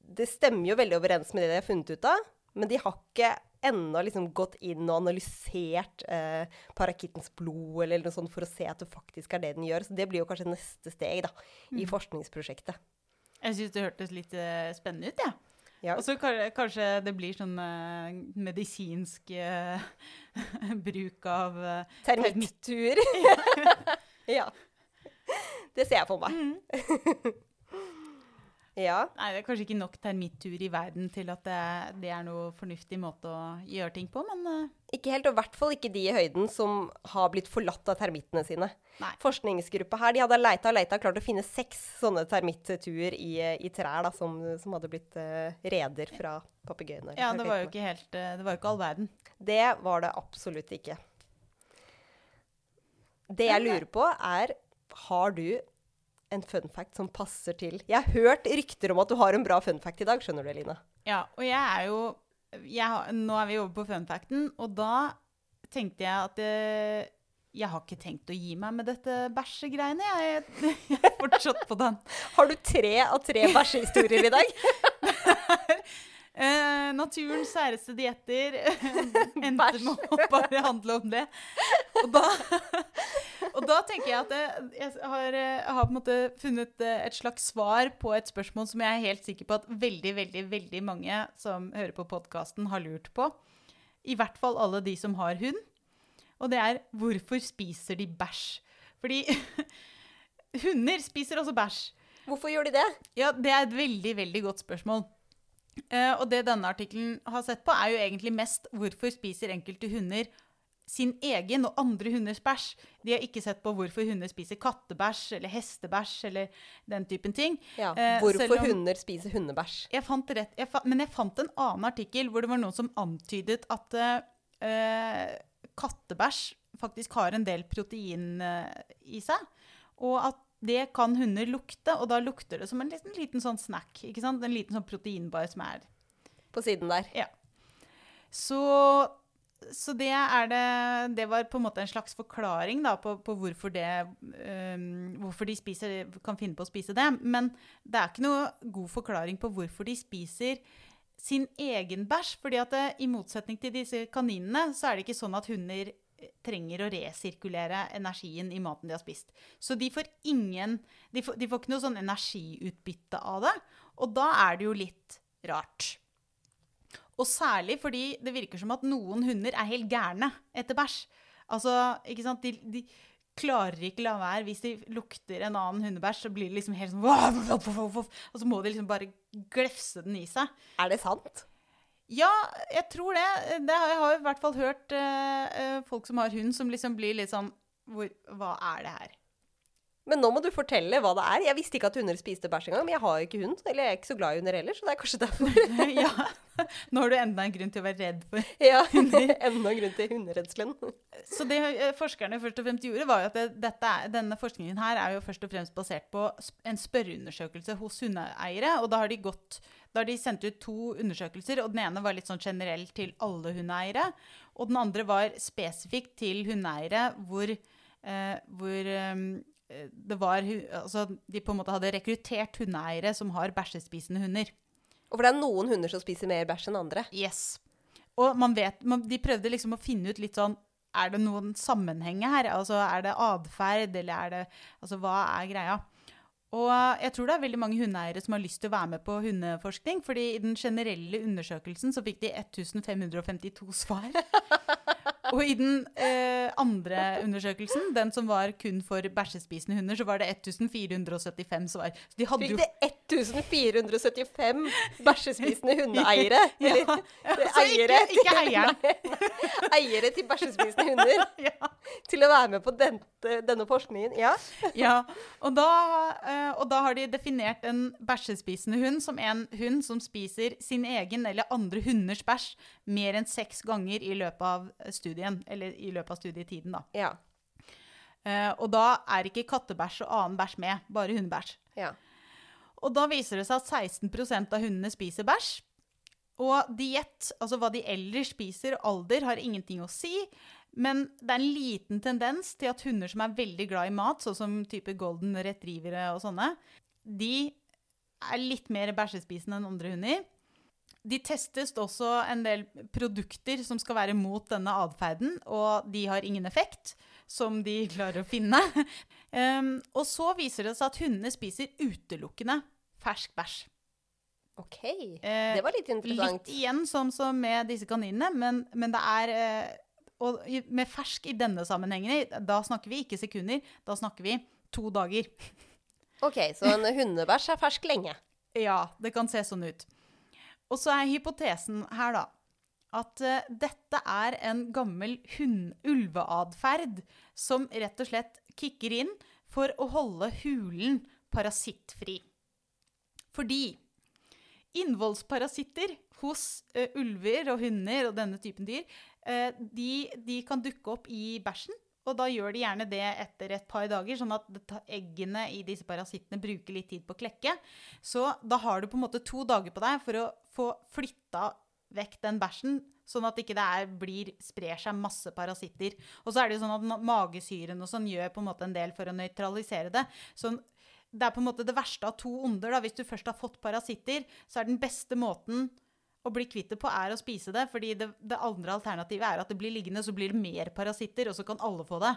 Det stemmer jo veldig overens med det de har funnet ut av, men de har ikke ennå liksom gått inn og analysert eh, parakittens blod eller noe sånt for å se at det faktisk er det den gjør. Så det blir jo kanskje neste steg da, i forskningsprosjektet. Jeg syns det hørtes litt uh, spennende ut, jeg. Ja. Ja. Og så kanskje, kanskje det blir sånn uh, medisinsk uh, bruk av uh, Termittur. ja. Det ser jeg for meg. Mm. Ja. Nei, det er kanskje ikke nok termittur i verden til at det, det er noe fornuftig måte å gjøre ting på, men eh, Ikke helt, og i hvert fall ikke de i høyden som har blitt forlatt av termittene sine. Nei. Forskningsgruppa her de hadde leita og leita og klart å finne seks sånne termittuer i, i trær da, som, som hadde blitt uh, reder fra papegøyene. ja, det var jo ikke helt eh, Det var jo ikke all verden. Det var det absolutt ikke. Det jeg lurer på, er Har du en fun fact som passer til Jeg har hørt rykter om at du har en bra fun fact i dag, skjønner du, Eline? Ja, og jeg er jo jeg, har- Nå er vi over på fun facten, og da tenkte jeg at eh, jeg har ikke tenkt å gi meg med dette bæsjegreiene. Jeg, jeg er fortsatt på den. Har du tre av tre bæsjehistorier i dag? Eh, naturens særeste dietter endte med å bare handle om det. Og da, og da tenker jeg at jeg, jeg, har, eh, jeg har på en måte funnet eh, et slags svar på et spørsmål som jeg er helt sikker på at veldig, veldig, veldig mange som hører på podkasten, har lurt på. I hvert fall alle de som har hund. Og det er hvorfor spiser de bæsj? Fordi hunder spiser også bæsj. Hvorfor gjør de det? Ja, det er et veldig, veldig godt spørsmål. Uh, og det denne artikkelen har sett på, er jo egentlig mest hvorfor spiser enkelte hunder sin egen og andre hunders bæsj. De har ikke sett på hvorfor hunder spiser kattebæsj eller hestebæsj eller den typen ting. Ja. Eh, Hvorfor om- hunder spiser hundebæsj. Jeg fant rett, jeg fa men jeg fant en annen artikkel hvor det var noen som antydet at eh, kattebæsj faktisk har en del protein uh, i seg. Og at det kan hunder lukte, og da lukter det som en liten, liten sånn snack. En liten sånn proteinbar som er På siden der. Ja. Så, så det det Det var på en måte en slags forklaring da, på, på hvorfor, det, um, hvorfor de spiser, kan finne på å spise det. Men det er ikke noe god forklaring på hvorfor de spiser sin egen bæsj. fordi at det, i motsetning til disse kaninene, så er det ikke sånn at hunder trenger å resirkulere energien i maten de har spist. Så de får ingen De får, de får ikke noe sånn energiutbytte av det. Og da er det jo litt rart. Og særlig fordi det virker som at noen hunder er helt gærne etter bæsj. Altså, ikke sant? De, de klarer ikke la være. Hvis de lukter en annen hundebæsj, så blir det liksom helt sånn Og så må de liksom bare glefse den i seg. Er det sant? Ja, jeg tror det. det har, jeg har i hvert fall hørt eh, folk som har hund, som liksom blir litt sånn hvor, Hva er det her? Men nå må du fortelle hva det er. Jeg visste ikke at hunder spiste bæsj engang. Men jeg har jo ikke hund. Eller jeg er ikke så glad i hunder heller, så det er kanskje derfor. ja. Nå har du enda en grunn til å være redd for ja, Enda en grunn til hunderedselen. Så det eh, forskerne først og fremst gjorde, var jo at det, dette denne forskningen her er jo først og fremst basert på en spørreundersøkelse hos hundeeiere. Og da har de gått da har de sendt ut to undersøkelser, og den ene var litt sånn generell til alle hundeeiere. Og den andre var spesifikt til hundeeiere hvor, eh, hvor eh, det var Altså de på en måte hadde rekruttert hundeeiere som har bæsjespisende hunder. Og for det er noen hunder som spiser mer bæsj enn andre. Yes. Og man vet, man, de prøvde liksom å finne ut litt sånn Er det noen sammenheng her? Altså, er det atferd, eller er det Altså, hva er greia? Og jeg tror det er veldig mange hundeeiere som har lyst til å være med på hundeforskning. fordi i den generelle undersøkelsen så fikk de 1552 svar. Og i den eh, andre undersøkelsen, den som var kun for bæsjespisende hunder, så var det 1475 svar. Så de hadde Fikk det 1475 bæsjespisende hundeeiere? ja, Ja, så eiere, ikke- ikke eieren. Eiere til bæsjespisende hunder ja. til å være med på denne, denne forskningen. Ja. Ja, og da, eh, og da har de definert en bæsjespisende hund som en hund som spiser sin egen eller andre hunders bæsj mer enn seks ganger i løpet av studien, eller i løpet av studietiden, da. Ja. Uh, og da er ikke kattebæsj og annen bæsj med, bare hundebæsj. ja. Og da viser det seg at 16% av hundene spiser bæsj. Og diett, altså hva de ellers spiser, alder, har ingenting å si. Men det er en liten tendens til at hunder som er veldig glad i mat, sånn som type golden retrievere og sånne, de er litt mer bæsjespisende enn andre hunder. De testes også en del produkter som skal være mot denne atferden, og de har ingen effekt, som de klarer å finne. Um, og så viser det seg at hundene spiser utelukkende fersk bæsj. OK. Eh, Det var litt interessant. Litt igjen som, som med disse kaninene, men, men det er eh, Og med fersk i denne sammenhengen, da snakker vi ikke sekunder, da snakker vi to dager. OK, så en hundebæsj er fersk lenge. Ja, det kan se sånn ut. Og så er hypotesen her, da, at uh, dette er en gammel hund- ulveatferd som rett og slett kicker inn for å holde hulen parasittfri. Fordi innvollsparasitter hos uh, ulver og hunder og denne typen dyr, uh, de, de kan dukke opp i bæsjen. Og da gjør de gjerne det etter et par dager, sånn at eggene i disse parasittene bruker litt tid på å klekke. Så da har du på en måte to dager på deg for å få flytta vekk den bæsjen, sånn at ikke det ikke sprer seg masse parasitter. Og så er det jo sånn at magesyren og sånn gjør på en måte en del for å nøytralisere det. Så det er på en måte det verste av to onder. Hvis du først har fått parasitter, så er den beste måten å bli kvitt det på er å spise det. fordi det, det andre alternativet er at det blir liggende, så blir det mer parasitter, og så kan alle få det.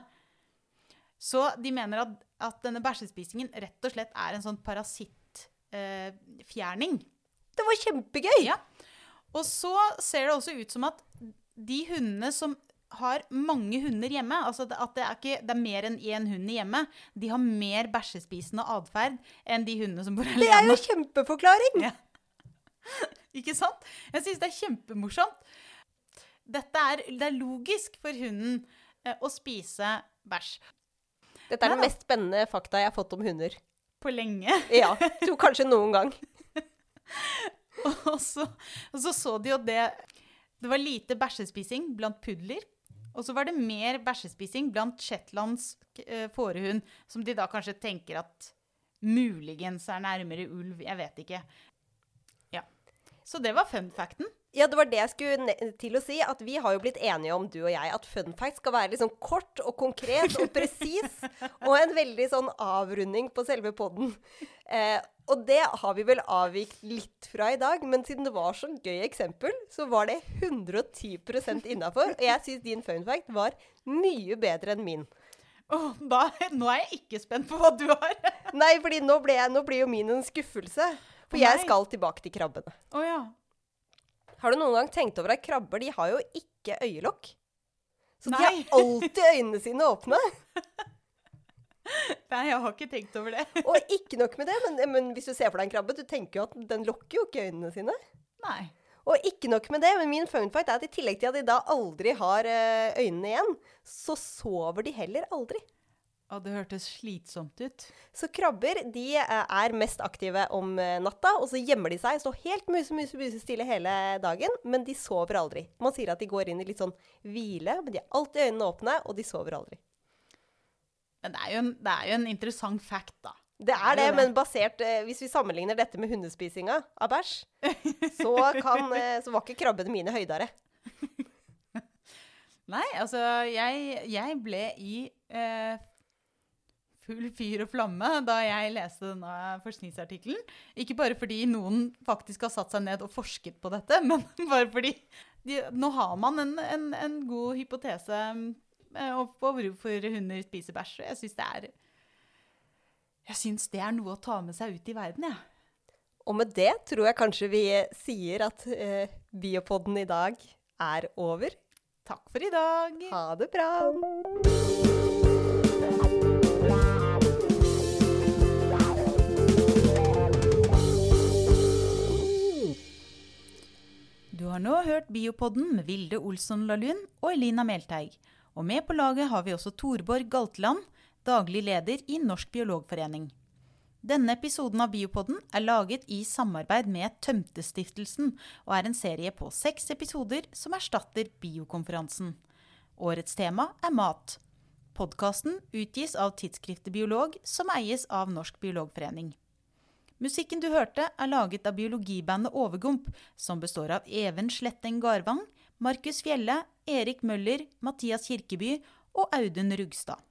Så de mener at, at denne bæsjespisingen rett og slett er en sånn parasittfjerning. Det var kjempegøy! Ja. Og så ser det også ut som at de hundene som har mange hunder hjemme, altså at det er, ikke, det er mer enn én hund i hjemmet, de har mer bæsjespisende atferd enn de hundene som bor Det er jo kjempeforklaring! Ja. Ikke sant? Jeg syns det er kjempemorsomt. dette er, det er logisk for hunden eh, å spise bæsj. Dette er den mest spennende fakta jeg har fått om hunder. På lenge. Ja, tror kanskje noen gang. Og så, og så så de jo det Det var lite bæsjespising blant pudler. Og så var det mer bæsjespising blant shetlandsk eh, fårehund, som de da kanskje tenker at muligens er nærmere ulv. Jeg vet ikke. Så det var fun facten. Ja, det var det jeg skulle til å si. At vi har jo blitt enige om, du og jeg, at fun fact skal være liksom kort og konkret og presis. og en veldig sånn avrunding på selve podden. Eh, og det har vi vel avvikt litt fra i dag, men siden det var så gøy eksempel, så var det 110% innafor. Og jeg syns din fun fact var mye bedre enn min. Åh, da, nå er jeg ikke spent på hva du har. Nei, fordi nå, ble jeg, nå blir jo min en skuffelse. For jeg skal tilbake til krabbene. Oh, ja. Har du noen gang tenkt over at krabber de har jo ikke øyelokk? Så de har alltid øynene sine åpne. Nei, jeg har ikke tenkt over det. Og ikke nok med det, men, men hvis du ser for deg en krabbe, du tenker jo at den lokker jo ikke øynene sine. Nei. Og ikke nok med det, men min fun fact er at i tillegg til at de da aldri har eh, øynene igjen, så sover de heller aldri. Å, det hørtes slitsomt ut. Så krabber de eh, er mest aktive om eh, natta, og så gjemmer de seg, står helt muse, muse, muse stille hele dagen, men de sover aldri. Man sier at de går inn i litt sånn hvile, men de har alltid øynene åpne, og de sover aldri. Men det er jo en, det er jo en interessant fact, da. Det er det, men basert eh, Hvis vi sammenligner dette med hundespisinga av bæsj, så, kan, så var ikke krabbene mine høydere. Nei, altså, jeg, jeg ble i eh, full fyr og flamme da jeg leste denne forskningsartikkelen. Ikke bare fordi noen faktisk har satt seg ned og forsket på dette, men bare fordi de, nå har man en, en, en god hypotese eh, på hvorfor hunder spiser bæsj. Jeg syns det er jeg syns det er noe å ta med seg ut i verden, jeg. Og med det tror jeg kanskje vi sier at eh, Biopodden i dag er over. Takk for i dag. Ha det bra! Du har nå hørt Biopodden med Vilde Olsson Lahlun og Elina Melteig. Og med på laget har vi også Torborg Galtland, daglig leder i Norsk biologforening. Denne episoden av Biopodden er laget i samarbeid med Tømtestiftelsen og er en serie på seks episoder som erstatter Biokonferansen. Årets tema er mat. Podkasten utgis av tidsskriftet Biolog, som eies av Norsk biologforening. Musikken du hørte, er laget av biologibandet Overgump, som består av Even Sletteng Garvang, Markus Fjelle, Erik Møller, Mathias Kirkeby og Audun Rugstad.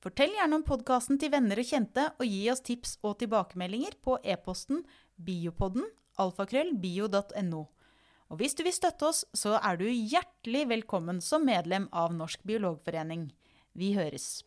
Fortell gjerne om podkasten til venner og kjente, og gi oss tips og tilbakemeldinger på e-posten biopodden alfakrøllbio.no. Og hvis du vil støtte oss, så er du hjertelig velkommen som medlem av Norsk biologforening. Vi høres.